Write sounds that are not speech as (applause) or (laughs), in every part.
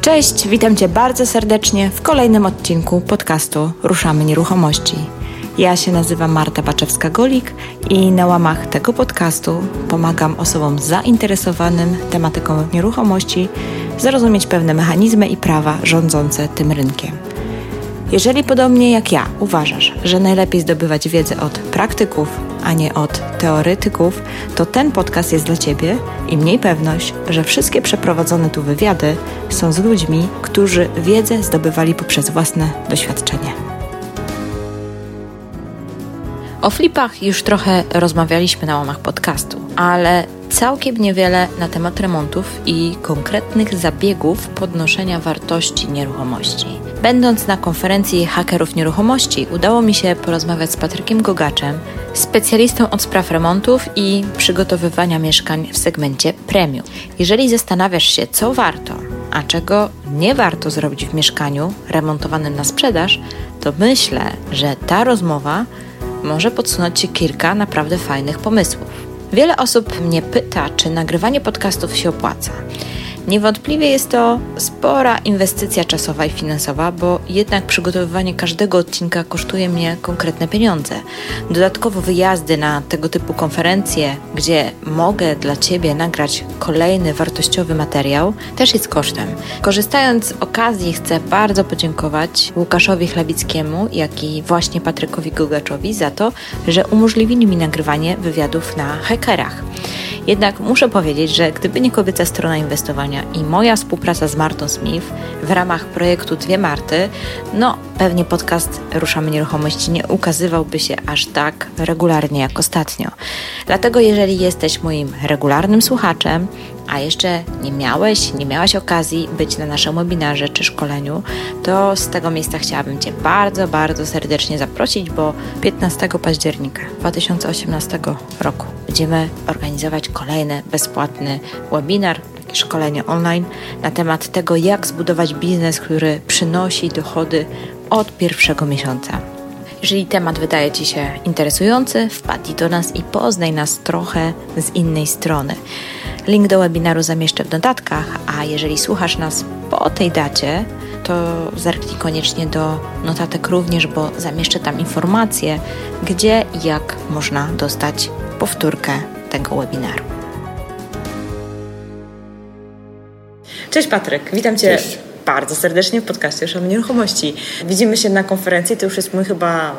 Cześć, witam Cię bardzo serdecznie w kolejnym odcinku podcastu Ruszamy Nieruchomości. Ja się nazywam Marta Baczewska-Golik i na łamach tego podcastu pomagam osobom zainteresowanym tematyką nieruchomości zrozumieć pewne mechanizmy i prawa rządzące tym rynkiem. Jeżeli podobnie jak ja uważasz, że najlepiej zdobywać wiedzę od praktyków, a nie od teoretyków, to ten podcast jest dla Ciebie i mniej pewność, że wszystkie przeprowadzone tu wywiady są z ludźmi, którzy wiedzę zdobywali poprzez własne doświadczenie. O flipach już trochę rozmawialiśmy na łamach podcastu, ale całkiem niewiele na temat remontów i konkretnych zabiegów podnoszenia wartości nieruchomości. Będąc na konferencji hakerów nieruchomości, udało mi się porozmawiać z Patrykiem Gogaczem, specjalistą od spraw remontów i przygotowywania mieszkań w segmencie premium. Jeżeli zastanawiasz się, co warto, a czego nie warto zrobić w mieszkaniu remontowanym na sprzedaż, to myślę, że ta rozmowa może podsunąć Ci kilka naprawdę fajnych pomysłów. Wiele osób mnie pyta, czy nagrywanie podcastów się opłaca. Niewątpliwie jest to spora inwestycja czasowa i finansowa, bo jednak przygotowywanie każdego odcinka kosztuje mnie konkretne pieniądze. Dodatkowo wyjazdy na tego typu konferencje, gdzie mogę dla Ciebie nagrać kolejny wartościowy materiał, też jest kosztem. Korzystając z okazji, chcę bardzo podziękować Łukaszowi Chlebickiemu, jak i właśnie Patrykowi Gugaczowi za to, że umożliwili mi nagrywanie wywiadów na hackerach. Jednak muszę powiedzieć, że gdyby nie kobieca strona inwestowania i moja współpraca z Martą Smith w ramach projektu Dwie Marty, no pewnie podcast Ruszamy Nieruchomości nie ukazywałby się aż tak regularnie jak ostatnio. Dlatego jeżeli jesteś moim regularnym słuchaczem, a jeszcze nie miałeś, nie miałaś okazji być na naszym webinarze czy szkoleniu, to z tego miejsca chciałabym Cię bardzo, bardzo serdecznie zaprosić, bo 15 października 2018 roku będziemy organizować kolejny bezpłatny webinar, szkolenie online na temat tego, jak zbudować biznes, który przynosi dochody od pierwszego miesiąca. Jeżeli temat wydaje Ci się interesujący, wpadnij do nas i poznaj nas trochę z innej strony. Link do webinaru zamieszczę w dodatkach, a jeżeli słuchasz nas po tej dacie, to zerknij koniecznie do notatek również, bo zamieszczę tam informacje, gdzie i jak można dostać powtórkę tego webinaru. Cześć Patryk, witam Cię Cześć. Bardzo serdecznie w podcaście o nieruchomości. Widzimy się na konferencji, to już jest mój chyba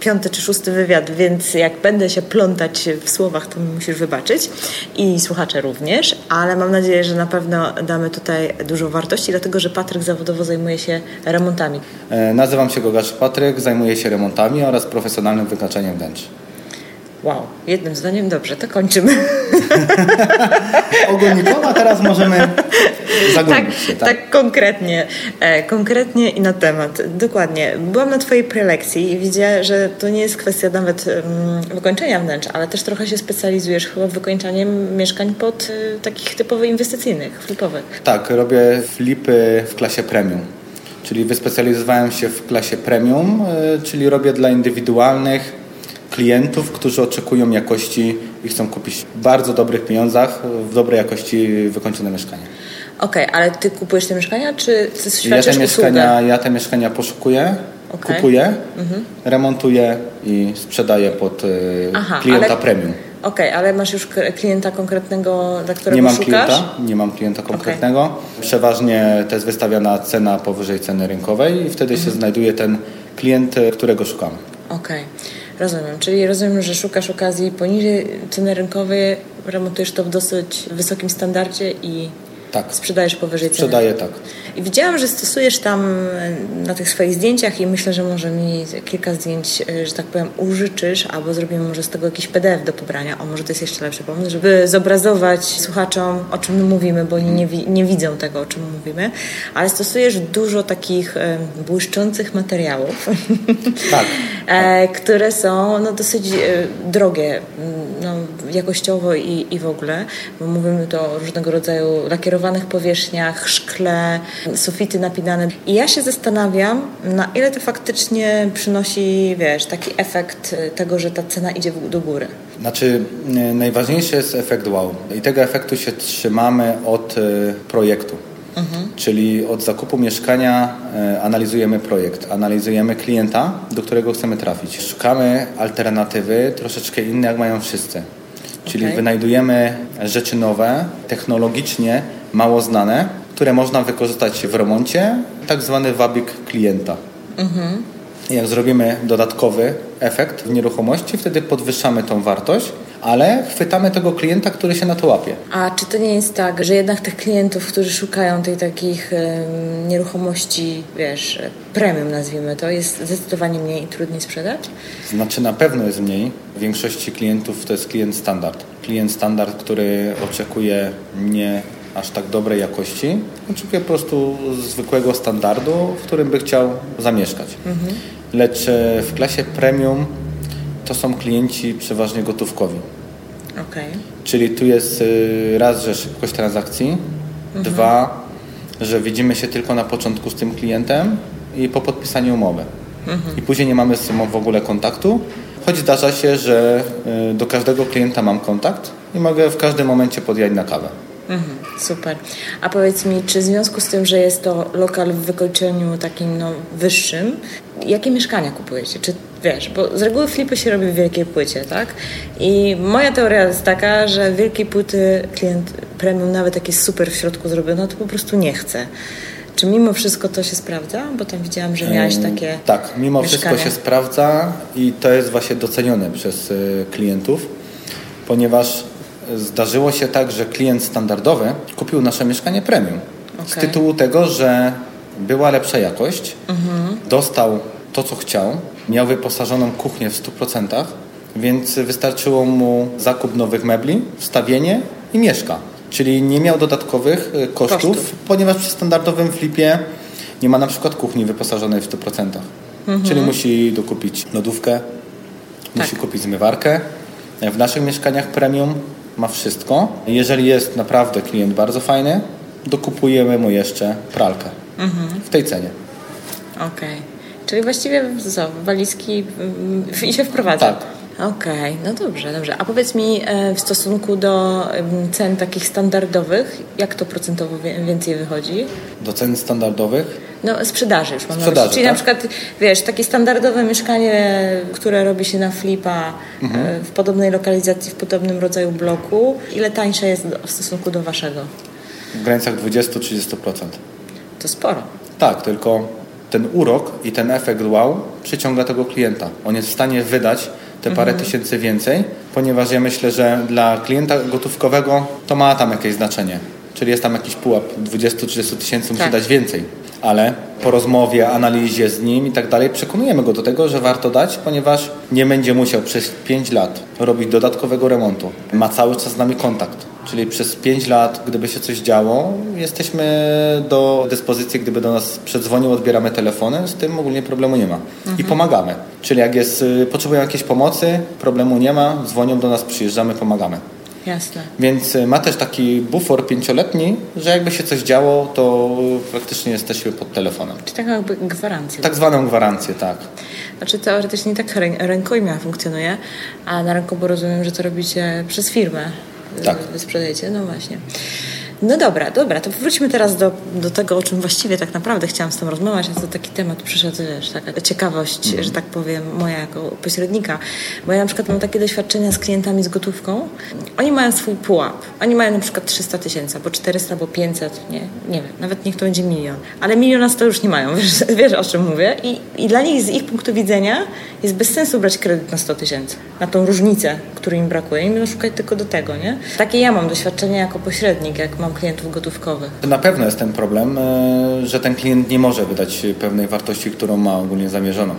piąty czy szósty wywiad, więc jak będę się plątać w słowach, to musisz wybaczyć i słuchacze również, ale mam nadzieję, że na pewno damy tutaj dużo wartości, dlatego że Patryk zawodowo zajmuje się remontami. E, Nazywam się Gogacz Patryk, zajmuję się remontami oraz profesjonalnym wykańczaniem wnętrz. Wow, jednym zdaniem dobrze, to kończymy. (laughs) Ogólnikowo, a teraz możemy tak, zagłębić się. tak. konkretnie, e, konkretnie i na temat. Dokładnie. Byłam na Twojej prelekcji i widzę, że to nie jest kwestia nawet um, wykończenia wnętrz, ale też trochę się specjalizujesz chyba w wykończaniu mieszkań pod y, takich typowych inwestycyjnych, flipowych. Tak, robię flipy w klasie premium. Czyli wyspecjalizowałem się w klasie premium, e, czyli robię dla indywidualnych klientów, którzy oczekują jakości i chcą kupić w bardzo dobrych pieniądzach, w dobrej jakości wykończone mieszkanie. Okej, ale Ty kupujesz te mieszkania, czy Ja świadczysz te, mieszkania, usługę? ja te mieszkania poszukuję, Okej. kupuję, remontuję i sprzedaję pod e, Aha, klienta ale- premium. Okej, ale masz już klienta konkretnego, dla którego Nie mam szukasz? klienta, nie mam klienta konkretnego. Przeważnie to jest wystawiana cena powyżej ceny rynkowej i wtedy Mhm. się znajduje ten klient, którego szukamy. Okej, rozumiem. Czyli rozumiem, że szukasz okazji poniżej ceny rynkowej, remontujesz to w dosyć wysokim standardzie i Tak, sprzedajesz powyżej ceny. sprzedaję tak. I widziałam, że stosujesz tam e, na tych swoich zdjęciach i myślę, że może mi kilka zdjęć, e, że tak powiem, użyczysz, albo zrobimy może z tego jakiś PDF do pobrania. O, może to jest jeszcze lepszy pomysł, żeby zobrazować słuchaczom, o czym my mówimy, bo oni nie, wi- nie widzą tego, o czym mówimy. Ale stosujesz dużo takich e, błyszczących materiałów, (laughs) Tak. (laughs) e, które są no, dosyć drogie no, jakościowo i, i w ogóle, bo mówimy tu o różnego rodzaju lakierowanych powierzchniach, szkle, sufity napinane. I ja się zastanawiam, na ile to faktycznie przynosi, wiesz, taki efekt e, tego, że ta cena idzie do góry. Znaczy, y, najważniejszy jest efekt wow. I tego efektu się trzymamy od y, projektu. Czyli od zakupu mieszkania analizujemy projekt, analizujemy klienta, do którego chcemy trafić. Szukamy alternatywy troszeczkę inne, jak mają wszyscy. Czyli Okej. wynajdujemy rzeczy nowe, technologicznie mało znane, które można wykorzystać w remoncie, tak zwany wabik klienta. Jak zrobimy dodatkowy efekt w nieruchomości, wtedy podwyższamy tą wartość, ale chwytamy tego klienta, który się na to łapie. A czy to nie jest tak, że jednak tych klientów, którzy szukają tych takich nieruchomości, wiesz, premium nazwijmy to, jest zdecydowanie mniej i trudniej sprzedać? Znaczy na pewno jest mniej. W większości klientów to jest klient standard. Klient standard, który oczekuje nie aż tak dobrej jakości, oczekuje po prostu zwykłego standardu, w którym by chciał zamieszkać. Lecz e, w klasie premium to są klienci przeważnie gotówkowi. Okej. Czyli tu jest y, raz, że szybkość transakcji, dwa, że widzimy się tylko na początku z tym klientem i po podpisaniu umowy. I później nie mamy z tym w ogóle kontaktu, choć zdarza się, że y, do każdego klienta mam kontakt i mogę w każdym momencie podjechać na kawę. Mhm, super. A powiedz mi, czy w związku z tym, że jest to lokal w wykończeniu takim no, wyższym, jakie mieszkania kupujecie? Czy wiesz, bo z reguły flipy się robi w wielkiej płycie, tak? I moja teoria jest taka, że wielkiej płyty klient premium, nawet jest super w środku zrobione, to po prostu nie chce. Czy mimo wszystko to się sprawdza? Bo tam widziałam, że miałeś Ym, takie. Tak, mimo wszystko mieszkania. się sprawdza i to jest właśnie docenione przez y, klientów, ponieważ zdarzyło się tak, że klient standardowy kupił nasze mieszkanie premium z Okej. tytułu tego, że była lepsza jakość, Mhm. dostał to, co chciał, miał wyposażoną kuchnię w 100%, więc wystarczyło mu zakup nowych mebli, wstawienie i mieszka. Czyli nie miał dodatkowych y, kosztów, Kosztów. ponieważ przy standardowym flipie nie ma na przykład kuchni wyposażonej w 100%. Czyli musi dokupić lodówkę, musi Tak. kupić zmywarkę. W naszych mieszkaniach premium ma wszystko. Jeżeli jest naprawdę klient bardzo fajny, dokupujemy mu jeszcze pralkę w tej cenie. Okej. Czyli właściwie co, walizki i się wprowadza? Tak. Okej, no dobrze, dobrze. A powiedz mi e, w stosunku do cen takich standardowych, jak to procentowo więcej wychodzi? Do cen standardowych No sprzedaży już mam na Sprzedaży, myśli. Czyli na tak? przykład, wiesz, takie standardowe mieszkanie, które robi się na flipa Mhm. e, w podobnej lokalizacji, w podobnym rodzaju bloku, ile tańsze jest w stosunku do waszego? w granicach 20-30%. To sporo. Tak, tylko ten urok i ten efekt wow przyciąga tego klienta. On jest w stanie wydać te parę tysięcy więcej, ponieważ ja myślę, że dla klienta gotówkowego to ma tam jakieś znaczenie. Czyli jest tam jakiś pułap 20-30 tysięcy, musi Tak. dać więcej. Ale po rozmowie, analizie z nim i tak dalej przekonujemy go do tego, że warto dać, ponieważ nie będzie musiał przez 5 lat robić dodatkowego remontu. Ma cały czas z nami kontakt. Czyli przez 5 lat, gdyby się coś działo, jesteśmy do dyspozycji, gdyby do nas przedzwonił, odbieramy telefony, z tym ogólnie problemu nie ma. I pomagamy. Czyli jak jest, y, potrzebują jakiejś pomocy, problemu nie ma, dzwonią do nas, przyjeżdżamy, pomagamy. Jasne. Więc y, ma też taki bufor pięcioletni, że jakby się coś działo, to praktycznie jesteśmy pod telefonem. Czy taka jakby gwarancja? Tak zwaną gwarancję, tak. Znaczy teoretycznie tak rę- rękojmia funkcjonuje, a na rynku, bo rozumiem, że to robicie przez firmę. Tak. Sprzedajecie, no właśnie. No dobra, dobra, to wróćmy teraz do, do tego, o czym właściwie tak naprawdę chciałam z tą rozmawiać, a to taki temat przyszedł, wiesz, taka ciekawość, że tak powiem, moja jako pośrednika. Bo ja na przykład mam takie doświadczenia z klientami z gotówką. Oni mają swój pułap. Oni mają na przykład 300 tysięcy, albo 400, albo 500, nie, nie wiem, nawet niech to będzie milion. Ale miliona to już nie mają, (laughs) wiesz, wiesz o czym mówię. I, I dla nich z ich punktu widzenia jest bez sensu brać kredyt na 100 tysięcy, na tą różnicę, której im brakuje. I będą szukać tylko do tego, nie? Takie ja mam doświadczenia jako pośrednik, jak mam klientów gotówkowych. Na pewno jest ten problem, e, że ten klient nie może wydać pewnej wartości, którą ma ogólnie zamierzoną.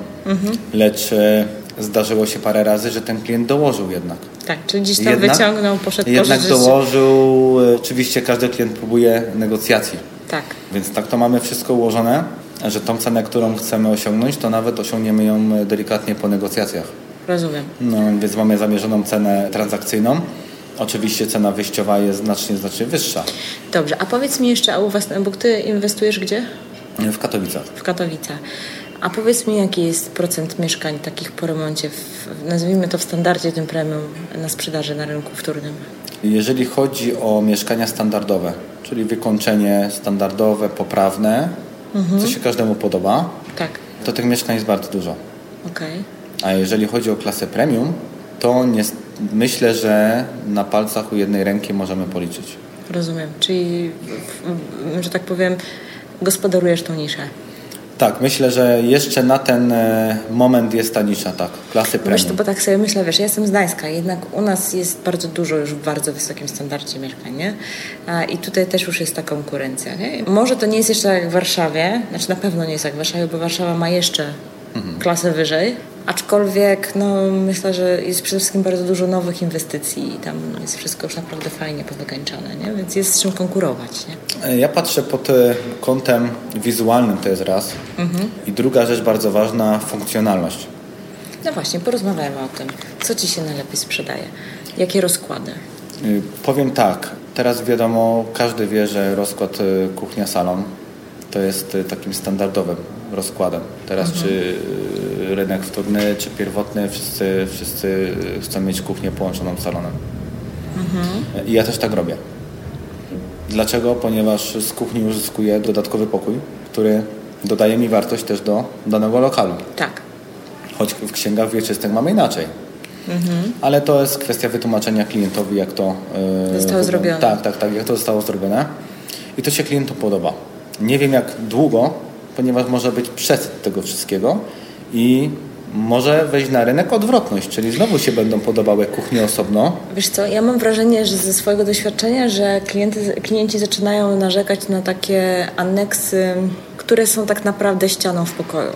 Lecz e, zdarzyło się parę razy, że ten klient dołożył jednak. Tak, czyli gdzieś tam wyciągnął, poszedł Jednak pożyczyć. dołożył. e, Oczywiście każdy klient próbuje negocjacji. Tak. Więc tak to mamy wszystko ułożone, że tą cenę, którą chcemy osiągnąć, to nawet osiągniemy ją delikatnie po negocjacjach. Rozumiem. No, więc mamy zamierzoną cenę transakcyjną. Oczywiście cena wyjściowa jest znacznie, znacznie wyższa Dobrze, a powiedz mi jeszcze, a u Was, bo Ty inwestujesz gdzie? w Katowicach. W Katowicach. A powiedz mi, jaki jest procent mieszkań takich po remoncie, w, nazwijmy to w standardzie tym premium na sprzedaży na rynku wtórnym? Jeżeli chodzi o mieszkania standardowe, czyli wykończenie standardowe, poprawne, co się każdemu podoba, Tak. to tych mieszkań jest bardzo dużo. Okej. A jeżeli chodzi o klasę premium, to nie, myślę, że na palcach u jednej ręki możemy policzyć. Rozumiem. Czyli, że tak powiem, gospodarujesz tą niszę. Tak, myślę, że jeszcze na ten e, moment jest ta nisza, tak, klasy Wiesz, to premium. bo tak sobie myślę, wiesz, ja jestem z Gdańska, jednak u nas jest bardzo dużo już w bardzo wysokim standardzie mieszkań, nie? I tutaj też już jest ta konkurencja, nie? Może to nie jest jeszcze jak w Warszawie, znaczy na pewno nie jest jak w Warszawie, bo Warszawa ma jeszcze klasę wyżej, aczkolwiek no, myślę, że jest przede wszystkim bardzo dużo nowych inwestycji i tam jest wszystko już naprawdę fajnie powykańczane, nie? Więc jest z czym konkurować, nie? E, Ja patrzę pod e, kątem wizualnym, to jest raz. I druga rzecz bardzo ważna, funkcjonalność. No właśnie, porozmawiajmy o tym. Co Ci się najlepiej sprzedaje? Jakie rozkłady? Y, Powiem tak, teraz wiadomo, każdy wie, że rozkład kuchnia-salon to jest takim standardowym rozkładem. Teraz czy y, rynek wtórny, czy pierwotny, wszyscy, wszyscy y, chcą mieć kuchnię połączoną z salonem. I ja też tak robię. Dlaczego? Ponieważ z kuchni uzyskuję dodatkowy pokój, który dodaje mi wartość też do danego lokalu. Tak. Choć w księgach wieczystych mamy inaczej. Ale to jest kwestia wytłumaczenia klientowi, jak to yy, Zostało zrobione. Tak, tak, tak, jak to zostało zrobione. I to się klientom podoba. Nie wiem jak długo, ponieważ może być przed tego wszystkiego i może wejść na rynek odwrotność, czyli znowu się będą podobały kuchnie osobno. Wiesz co, ja mam wrażenie, że ze swojego doświadczenia, że klienty, klienci zaczynają narzekać na takie aneksy, które są tak naprawdę ścianą w pokoju.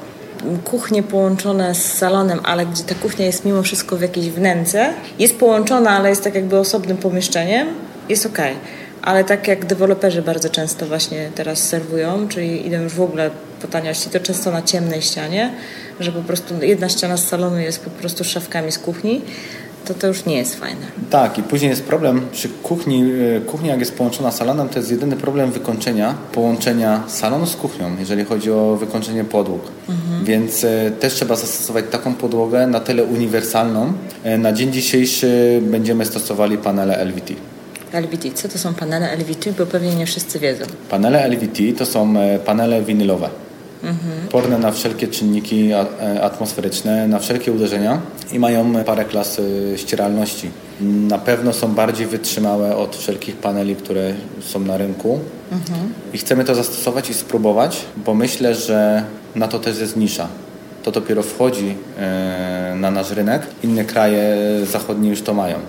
Kuchnie połączone z salonem, ale gdzie ta kuchnia jest mimo wszystko w jakiejś wnęce, jest połączona, ale jest tak jakby osobnym pomieszczeniem, jest okej. Ale tak jak deweloperzy bardzo często właśnie teraz serwują, czyli idą już w ogóle po taniości, to często na ciemnej ścianie, że po prostu jedna ściana z salonu jest po prostu szafkami z kuchni, to to już nie jest fajne. Tak, i później jest problem przy kuchni. y, Kuchnia, jak jest połączona z salonem, to jest jedyny problem wykończenia, połączenia salonu z kuchnią, jeżeli chodzi o wykończenie podłóg. Więc y, też trzeba zastosować taką podłogę na tyle uniwersalną. Y, Na dzień dzisiejszy będziemy stosowali panele LVT. LVT, co to są panele LVT, bo pewnie nie wszyscy wiedzą. Panele LVT to są e, panele winylowe. Porne na wszelkie czynniki e, atmosferyczne, na wszelkie uderzenia i mają parę klas e, ścieralności. Na pewno są bardziej wytrzymałe od wszelkich paneli, które są na rynku. I chcemy to zastosować i spróbować, bo myślę, że na to też jest nisza. To dopiero wchodzi e, na nasz rynek. Inne kraje zachodnie już to mają.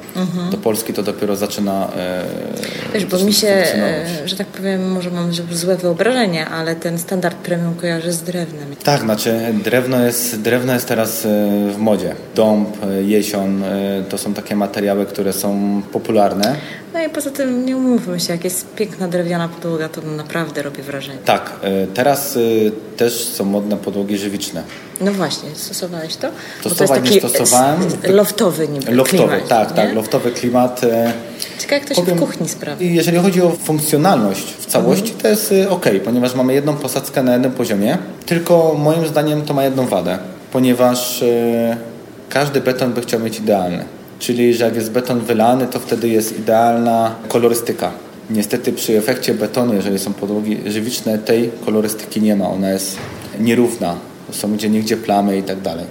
Do Polski to dopiero zaczyna e, Wiesz, bo mi się, e, że tak powiem, może mam złe wyobrażenie, ale ten standard premium kojarzy z drewnem. Tak, znaczy drewno jest, drewno jest teraz w modzie. Dąb, jesion to są takie materiały, które są popularne. No i poza tym nie umówmy się, jak jest piękna drewniana podłoga, to naprawdę robi wrażenie. Tak, e, teraz e, też są modne podłogi żywiczne. No właśnie, stosowałeś to? Stosować nie stosowałem. loftowy niby Loftowy, klimat, tak, nie? tak, loftowy klimat. e, Ciekawe jak to się powiem- w kuchni sprawdza. I jeżeli chodzi o funkcjonalność w całości, to jest ok, ponieważ mamy jedną posadzkę na jednym poziomie. Tylko moim zdaniem to ma jedną wadę, ponieważ każdy beton by chciał mieć idealny. Czyli, że jak jest beton wylany, to wtedy jest idealna kolorystyka. Niestety przy efekcie betonu, jeżeli są podłogi żywiczne, tej kolorystyki nie ma. Ona jest nierówna. Są gdzie niegdzie plamy i tak dalej.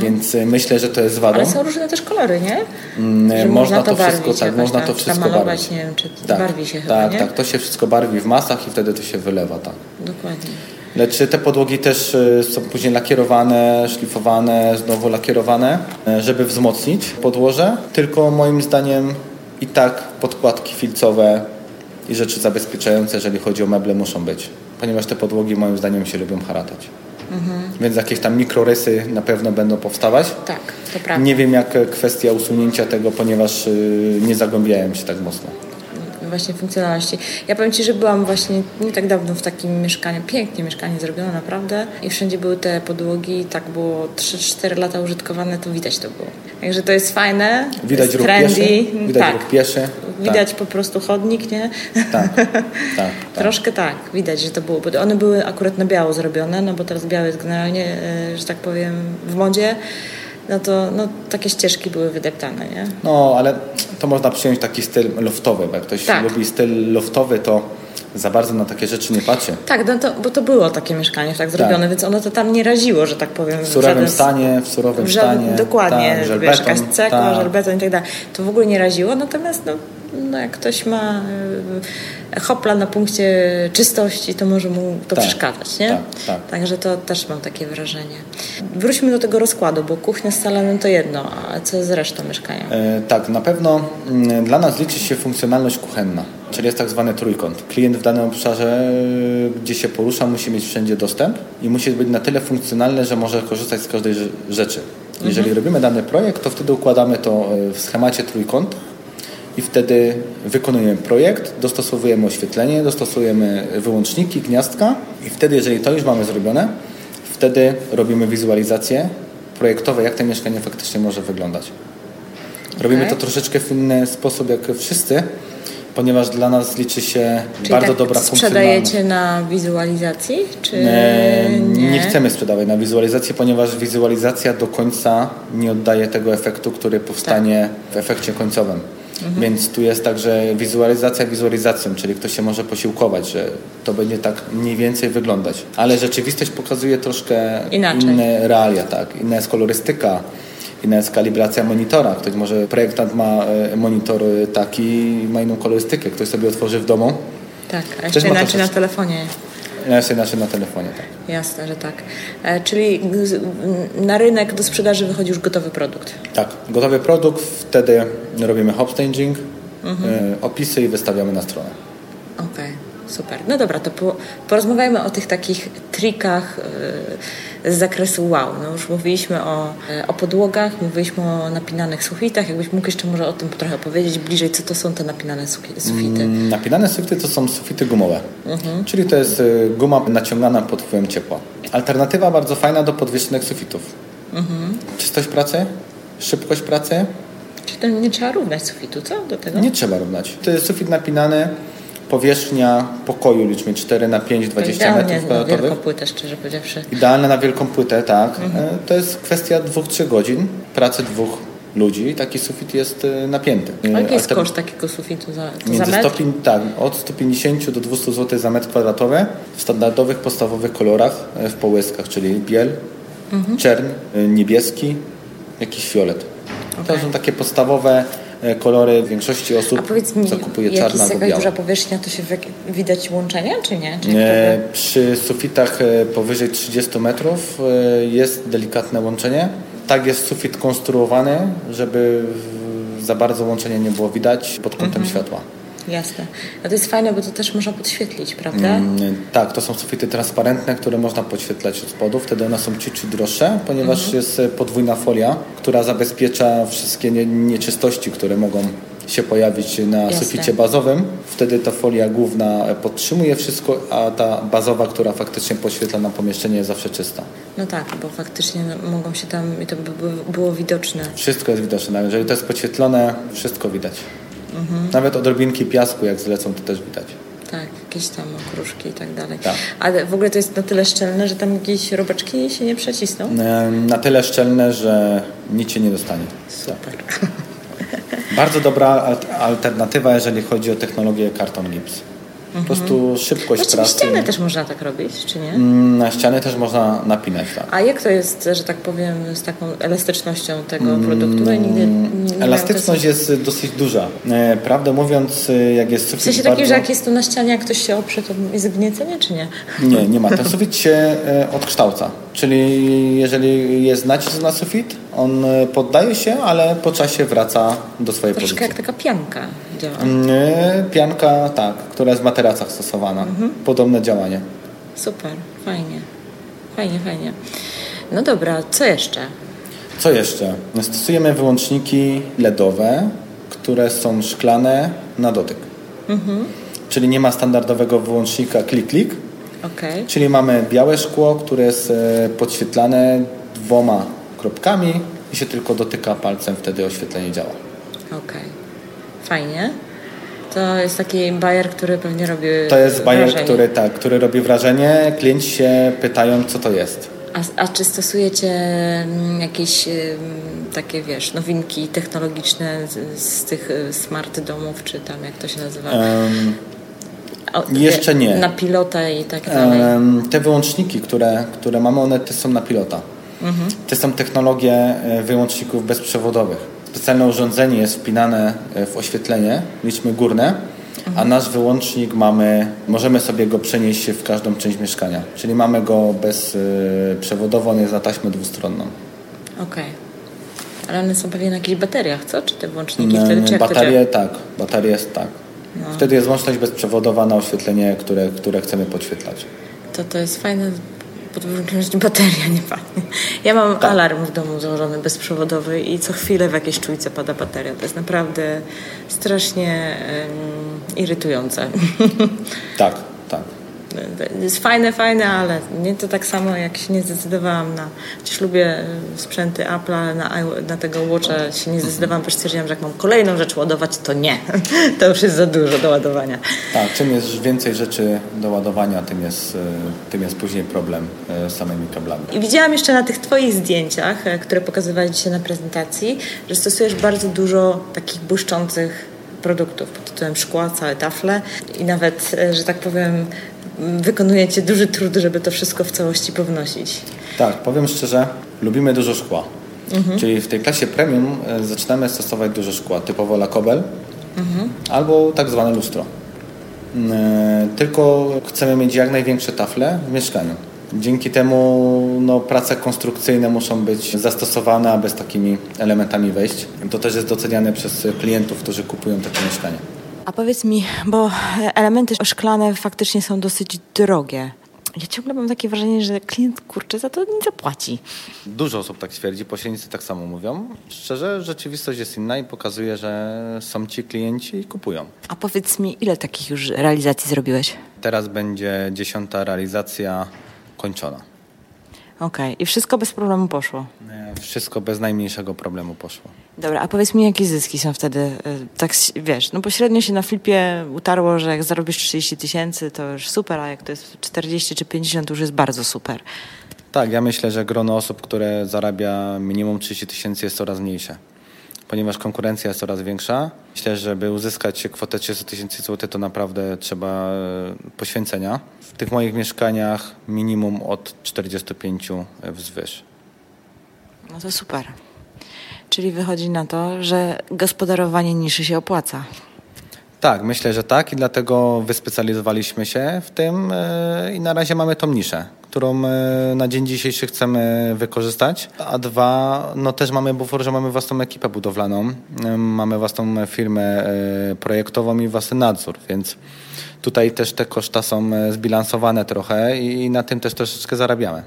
Więc e, myślę, że to jest wadą. Ale są różne też kolory, nie? Mm, Że można to barwić wszystko, tak, jakoś można to wszystko malować, barwić. nie wiem, czy tak, barwi się chyba, tak, nie? tak, to się wszystko barwi w masach i wtedy to się wylewa, tak. Dokładnie. Lecz te podłogi też y, są później lakierowane, szlifowane, znowu lakierowane, y, żeby wzmocnić podłoże. Tylko moim zdaniem i tak podkładki filcowe i rzeczy zabezpieczające, jeżeli chodzi o meble, muszą być. Ponieważ te podłogi moim zdaniem się lubią haratać. Mhm. Więc jakieś tam mikrorysy na pewno będą powstawać. Tak, to prawda. Nie wiem jak e, kwestia usunięcia tego, ponieważ y, nie zagłębiałem się tak mocno. Właśnie funkcjonalności. Ja powiem Ci, że byłam właśnie nie tak dawno w takim mieszkaniu, pięknie mieszkanie zrobione naprawdę i wszędzie były te podłogi, tak było 3-4 lata użytkowane, to widać to było. Także to jest fajne, Widać jest trendy, pieszy, widać tak. ruch pieszy. Widać po prostu chodnik, nie? Tak, tak, (laughs) tak. tak. Troszkę tak, widać, że to było. One były akurat na biało zrobione, no bo teraz białe jest generalnie, e, że tak powiem, w modzie. No to no, takie ścieżki były wydeptane, nie? No, ale to można przyjąć taki styl loftowy, bo jak ktoś tak. lubi styl loftowy, to za bardzo na takie rzeczy nie patrzy. Tak, no to, bo to było takie mieszkanie tak zrobione, tak. więc ono to tam nie raziło, że tak powiem. W surowym żaden, stanie, w surowym żaden, stanie. Dokładnie, tak, żelbeton, wiesz, jakaś cegła, tak. żelbeton i tak dalej. To w ogóle nie raziło, natomiast no, no jak ktoś ma e, hopla na punkcie czystości, to może mu to tak, przeszkadzać, nie? Tak, tak. Także to też mam takie wrażenie. Wróćmy do tego rozkładu, bo kuchnia z salonem to jedno, a co z resztą mieszkania? E, tak, na pewno mm, dla nas liczy się funkcjonalność kuchenna, czyli jest tak zwany trójkąt. Klient w danym obszarze, gdzie się porusza, musi mieć wszędzie dostęp i musi być na tyle funkcjonalny, że może korzystać z każdej rzeczy. Jeżeli mhm. robimy dany projekt, to wtedy układamy to e, w schemacie trójkąt, i wtedy wykonujemy projekt, dostosowujemy oświetlenie, dostosujemy wyłączniki, gniazdka i wtedy, jeżeli to już mamy zrobione, wtedy robimy wizualizacje projektowe, jak to mieszkanie faktycznie może wyglądać. Robimy okay. to troszeczkę w inny sposób jak wszyscy, ponieważ dla nas liczy się Czyli bardzo tak dobra funkcjonalność. sprzedajecie na wizualizacji? Czy nie, nie chcemy sprzedawać na wizualizację, ponieważ wizualizacja do końca nie oddaje tego efektu, który powstanie tak. w efekcie końcowym. Mhm. Więc tu jest także wizualizacja wizualizacją, czyli ktoś się może posiłkować, że to będzie tak mniej więcej wyglądać. Ale rzeczywistość pokazuje troszkę Inaczej. inne realia, tak. Inna jest kolorystyka, inna jest kalibracja monitora. Ktoś może, projektant ma e, monitor taki, ma inną kolorystykę, ktoś sobie otworzy w domu. Tak, a jeszcze inaczej na telefonie. Jeszcze inaczej na telefonie, tak. Jasne, że tak. E, czyli na rynek do sprzedaży wychodzi już gotowy produkt. Tak, gotowy produkt, wtedy robimy hopstaging, mhm. e, opisy i wystawiamy na stronę. Super. No dobra, to po, porozmawiajmy o tych takich trikach yy, z zakresu wow. No już mówiliśmy o, yy, o podłogach, mówiliśmy o napinanych sufitach. Jakbyś mógł jeszcze może o tym trochę powiedzieć bliżej, co to są te napinane sufity? Mm, napinane sufity to są sufity gumowe, mhm. czyli to jest y, guma naciągana pod wpływem ciepła. Alternatywa bardzo fajna do podwieszonych sufitów. Mhm. Czystość pracy, szybkość pracy. Czy to nie trzeba równać sufitu, co? Do tego? Nie trzeba równać. To jest sufit napinany powierzchnia pokoju, liczmy 4 na 5, 20 metrów kwadratowych. na wielką płytę, szczerze powiedziawszy. Idealne na wielką płytę, tak. Mhm. E, to jest kwestia 2-3 godzin pracy dwóch ludzi taki sufit jest e, napięty. A jaki jest te... koszt takiego sufitu za, Między za metr? Stopień, tak, od 150 do 200 zł za metr kwadratowy w standardowych, podstawowych kolorach e, w połyskach, czyli biel, mhm. czern, niebieski, jakiś fiolet. Okay. To są takie podstawowe E, kolory większości osób A powiedz mi, zakupuje czarna albo biała. duża powierzchnia, to się widać łączenia, czy nie? Czy e, przy sufitach e, powyżej 30 metrów jest delikatne łączenie. Tak jest sufit konstruowany, żeby za bardzo łączenie nie było widać pod kątem mhm. światła. Jasne. A to jest fajne, bo to też można podświetlić, prawda? Mm, tak, to są sufity transparentne, które można podświetlać od spodu. Wtedy one są ciut, ciut droższe, ponieważ mhm. jest podwójna folia, która zabezpiecza wszystkie nie, nieczystości, które mogą się pojawić na Jasne. suficie bazowym. Wtedy ta folia główna podtrzymuje wszystko, a ta bazowa, która faktycznie podświetla na pomieszczenie jest zawsze czysta. No tak, bo faktycznie mogą się tam, i to by było widoczne. Wszystko jest widoczne. Jeżeli to jest podświetlone, wszystko widać. Mhm. Nawet odrobinki piasku, jak zlecą, to też widać. Tak, jakieś tam okruszki i tak dalej. Tak. Ale w ogóle to jest na tyle szczelne, że tam jakieś robaczki się nie przecisną? Na tyle szczelne, że nic się nie dostanie. Super. Bardzo dobra alternatywa, jeżeli chodzi o technologię karton gips. Po prostu szybkość Właściwie pracy. ściany też można tak robić, czy nie? Mm, na ściany też można napinać, tak. A jak to jest, że tak powiem, z taką elastycznością tego mm, produktu? No, nigdy nie Elastyczność jest dosyć duża. E, prawdę mówiąc, e, jak jest sufit W sensie bardzo... że jak jest to na ścianie, jak ktoś się oprze, to jest zgniecenie, czy nie? Nie, nie ma. Ten sufit się e, odkształca. Czyli jeżeli jest nacisk na sufit, on poddaje się, ale po czasie wraca do swojej Troszkę pozycji. jak taka pianka działa. Pianka, tak, która jest w materacach stosowana. Mhm. Podobne działanie. Super, fajnie. Fajnie, fajnie. No dobra, co jeszcze? Co jeszcze? Stosujemy wyłączniki LEDowe, które są szklane na dotyk. Mhm. Czyli nie ma standardowego wyłącznika klik-klik, okay. czyli mamy białe szkło, które jest e, podświetlane dwoma kropkami i się tylko dotyka palcem, wtedy oświetlenie działa. Okej, okay. fajnie. To jest taki bajer, który pewnie robi To jest bajer, który, tak, który robi wrażenie. Klienci się pytają, co to jest. A, a czy stosujecie mm, jakieś takie, wiesz, nowinki technologiczne z, z tych y, smart domów, czy tam jak to się nazywa? O, jeszcze nie. Na pilota i tak dalej. te wyłączniki, które, które mamy, one też są na pilota. To są technologie e, wyłączników bezprzewodowych. Specjalne urządzenie jest wpinane e, w oświetlenie, liczmy górne, a nasz wyłącznik mamy, możemy sobie go przenieść w każdą część mieszkania. Czyli mamy go bezprzewodowo, on jest na taśmę dwustronną. Okej. Ale one są pewnie na jakichś bateriach, co? Czy te włączniki wtedy, czy Baterie tak, baterie jest tak. Wtedy jest łączność bezprzewodowa na oświetlenie, które, które chcemy podświetlać. To to jest fajne, pod warunkiem, że bateria nie padnie. Ja mam Tak. alarm w domu założony bezprzewodowy i co chwilę w jakiejś czujce pada bateria. To jest naprawdę strasznie em, irytujące. (laughs) Tak, jest fajne, fajne, ale nie to tak samo jak się nie zdecydowałam na... Chociaż lubię e, sprzęty Apple'a, ale na, i- na tego Watcha się nie zdecydowałam, bo stwierdziłam, że jak mam kolejną rzecz ładować, to nie. (laughs) To już jest za dużo do ładowania. Tak, czym jest więcej rzeczy do ładowania, tym jest, e, tym jest później problem e, z samymi kablami. I widziałam jeszcze na tych Twoich zdjęciach, e, które pokazywałeś dzisiaj na prezentacji, że stosujesz bardzo dużo takich błyszczących produktów pod tytułem szkła, całe tafle i nawet, e, że tak powiem, wykonujecie duży trud, żeby to wszystko w całości pownosić. Tak, powiem szczerze, lubimy dużo szkła. Czyli w tej klasie premium e, zaczynamy stosować dużo szkła, typowo lakobel albo tak zwane lustro. Mm, e, Tylko chcemy mieć jak największe tafle w mieszkaniu. Dzięki temu no, prace konstrukcyjne muszą być zastosowane, aby z takimi elementami wejść. To też jest doceniane przez klientów, którzy kupują takie mieszkania. A powiedz mi, bo elementy szklane faktycznie są dosyć drogie. Ja ciągle mam takie wrażenie, że klient kurczę za to nie zapłaci. Dużo osób tak twierdzi, pośrednicy tak samo mówią. Szczerze, rzeczywistość jest inna i pokazuje, że są ci klienci i kupują. A powiedz mi, ile takich już realizacji zrobiłeś? Teraz będzie dziesiąta realizacja kończona. Okej, i wszystko bez problemu poszło. E, Wszystko bez najmniejszego problemu poszło. Dobra, a powiedz mi, jakie zyski są wtedy? y, Tak, wiesz, no pośrednio się na flipie utarło, że jak zarobisz 30 tysięcy, to już super, a jak to jest 40 czy 50, to już jest bardzo super. Tak, ja myślę, że grono osób, które zarabia minimum 30 tysięcy jest coraz mniejsze. Ponieważ konkurencja jest coraz większa, myślę, że żeby uzyskać kwotę 30 tysięcy złotych, to naprawdę trzeba e, poświęcenia. W tych moich mieszkaniach minimum od 45 wzwyż. No to super. Czyli wychodzi na to, że gospodarowanie niszy się opłaca. Tak, myślę, że tak i dlatego wyspecjalizowaliśmy się w tym e, i na razie mamy tą niszę, którą e, na dzień dzisiejszy chcemy wykorzystać. A dwa, no też mamy bufor, że mamy własną ekipę budowlaną, mamy własną firmę e, projektową i własny nadzór, więc tutaj też te koszta są e, zbilansowane trochę i na tym też troszeczkę zarabiamy.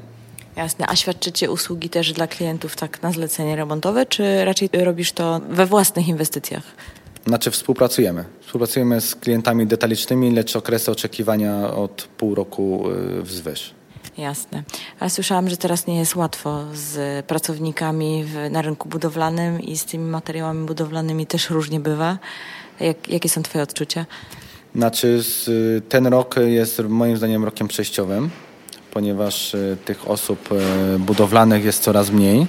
Jasne. A świadczycie usługi też dla klientów tak na zlecenie remontowe, czy raczej robisz to we własnych inwestycjach? Znaczy współpracujemy. Współpracujemy z klientami detalicznymi, lecz okresy oczekiwania od pół roku e, wzwyż. Jasne. Ale słyszałam, że teraz nie jest łatwo z pracownikami w, na rynku budowlanym i z tymi materiałami budowlanymi też różnie bywa. Jak, jakie są Twoje odczucia? Znaczy, ten rok jest moim zdaniem rokiem przejściowym, ponieważ e, tych osób e, budowlanych jest coraz mniej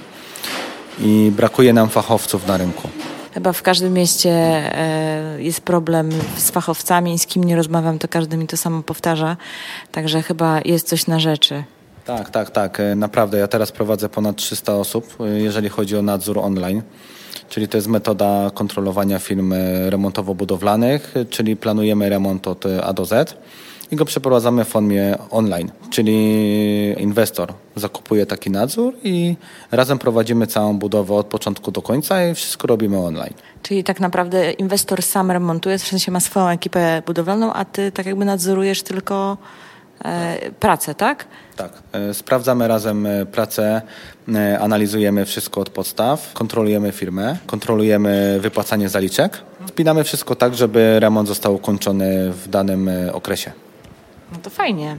i brakuje nam fachowców na rynku. Chyba w każdym mieście e, jest problem z fachowcami, z kim nie rozmawiam, to każdy mi to samo powtarza. Także chyba jest coś na rzeczy. Tak, tak, tak. e, Naprawdę. Ja teraz prowadzę ponad 300 osób, e, jeżeli chodzi o nadzór online. Czyli to jest metoda kontrolowania firm remontowo-budowlanych, czyli planujemy remont od A do Z i go przeprowadzamy w formie online. Czyli inwestor zakupuje taki nadzór i razem prowadzimy całą budowę od początku do końca i wszystko robimy online. Czyli tak naprawdę inwestor sam remontuje, w sensie ma swoją ekipę budowlaną, a ty tak jakby nadzorujesz tylko e, pracę, tak? Tak. E, Sprawdzamy razem e, pracę, e, analizujemy wszystko od podstaw, kontrolujemy firmę, kontrolujemy wypłacanie zaliczek. Spinamy wszystko tak, żeby remont został ukończony w danym okresie. No to fajnie.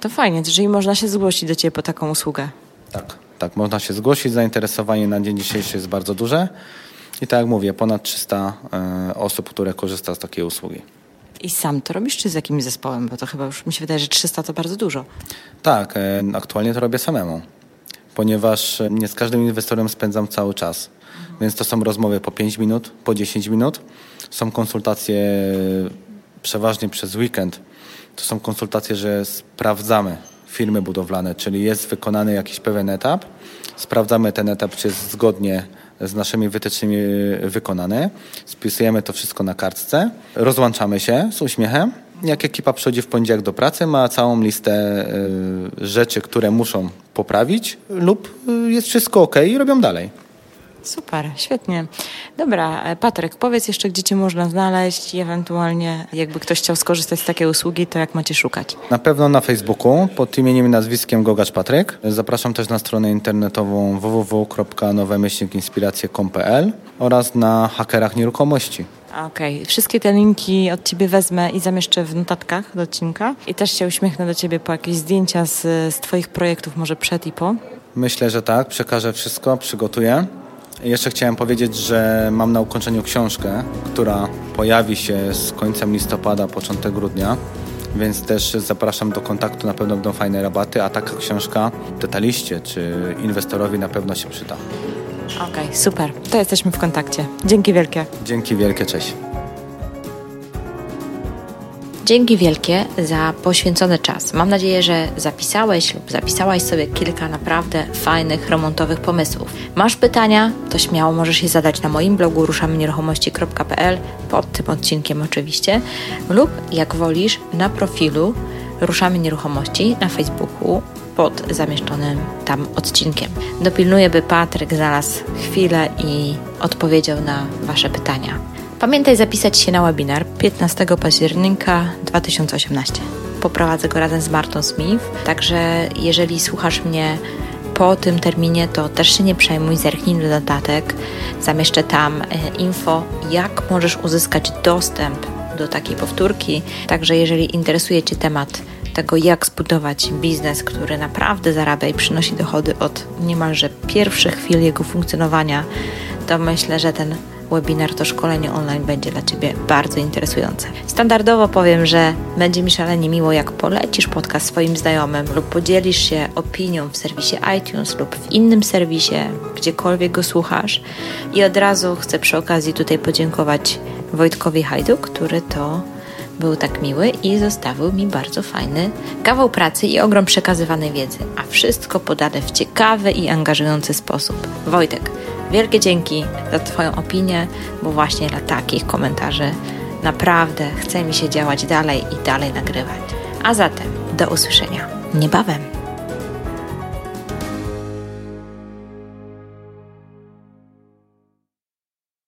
To fajnie, czyli można się zgłosić do Ciebie po taką usługę. Tak, tak, można się zgłosić. Zainteresowanie na dzień dzisiejszy jest bardzo duże. I tak jak mówię, ponad 300 e, osób, które korzysta z takiej usługi. I sam to robisz, czy z jakimś zespołem? Bo to chyba już mi się wydaje, że 300 to bardzo dużo. Tak, e, aktualnie to robię samemu. ponieważ nie z każdym inwestorem spędzam cały czas. Więc to są rozmowy po 5 minut, po 10 minut. Są konsultacje przeważnie przez weekend. To są konsultacje, że sprawdzamy firmy budowlane, czyli jest wykonany jakiś pewien etap. Sprawdzamy ten etap, czy jest zgodnie z naszymi wytycznymi wykonany. Spisujemy to wszystko na kartce, rozłączamy się z uśmiechem. Jak ekipa przychodzi w poniedziałek do pracy, ma całą listę y, rzeczy, które muszą poprawić lub y, jest wszystko ok i robią dalej. Super, świetnie. Dobra, e, Patryk, powiedz jeszcze, gdzie Cię można znaleźć i ewentualnie jakby ktoś chciał skorzystać z takiej usługi, to jak macie szukać? Na pewno na Facebooku pod imieniem i nazwiskiem Gogacz Patryk. Zapraszam też na stronę internetową www.nowemyślnikinspiracje.pl oraz na hakerach nieruchomości. Okej, okay. wszystkie te linki od Ciebie wezmę i zamieszczę w notatkach do odcinka. I też się uśmiechnę do Ciebie po jakieś zdjęcia z, z Twoich projektów, może przed i po. Myślę, że tak. Przekażę wszystko, przygotuję. Jeszcze chciałem powiedzieć, że mam na ukończeniu książkę, która pojawi się z końcem listopada, początek grudnia, więc też zapraszam do kontaktu, na pewno będą fajne rabaty, a taka książka detaliście czy inwestorowi na pewno się przyda. Okej, okay, super. To jesteśmy w kontakcie. Dzięki wielkie. Dzięki wielkie, cześć. Dzięki wielkie za poświęcony czas. Mam nadzieję, że zapisałeś lub zapisałaś sobie kilka naprawdę fajnych remontowych pomysłów. Masz pytania? To śmiało możesz je zadać na moim blogu ruszamynieruchomości.pl pod tym odcinkiem oczywiście lub jak wolisz na profilu Ruszamy Nieruchomości na Facebooku pod zamieszczonym tam odcinkiem. Dopilnuję, by Patryk znalazł chwilę i odpowiedział na Wasze pytania. Pamiętaj zapisać się na webinar 15 października 2018. Poprowadzę go razem z Martą Smith, także jeżeli słuchasz mnie po tym terminie, to też się nie przejmuj, zerknij do dodatek. Zamieszczę tam e, info, jak możesz uzyskać dostęp do takiej powtórki. Także jeżeli interesuje Cię temat tego, jak zbudować biznes, który naprawdę zarabia i przynosi dochody od niemalże pierwszych chwil jego funkcjonowania, to myślę, że ten webinar to szkolenie online będzie dla Ciebie bardzo interesujące. Standardowo powiem, że będzie mi szalenie miło, jak polecisz podcast swoim znajomym lub podzielisz się opinią w serwisie iTunes lub w innym serwisie, gdziekolwiek go słuchasz. I od razu chcę przy okazji tutaj podziękować Wojtkowi Hajdu, który to był tak miły i zostawił mi bardzo fajny kawał pracy i ogrom przekazywanej wiedzy, a wszystko podane w ciekawy i angażujący sposób. Wojtek, Wielkie dzięki za Twoją opinię, bo właśnie dla takich komentarzy naprawdę chce mi się działać dalej i dalej nagrywać. A zatem do usłyszenia niebawem.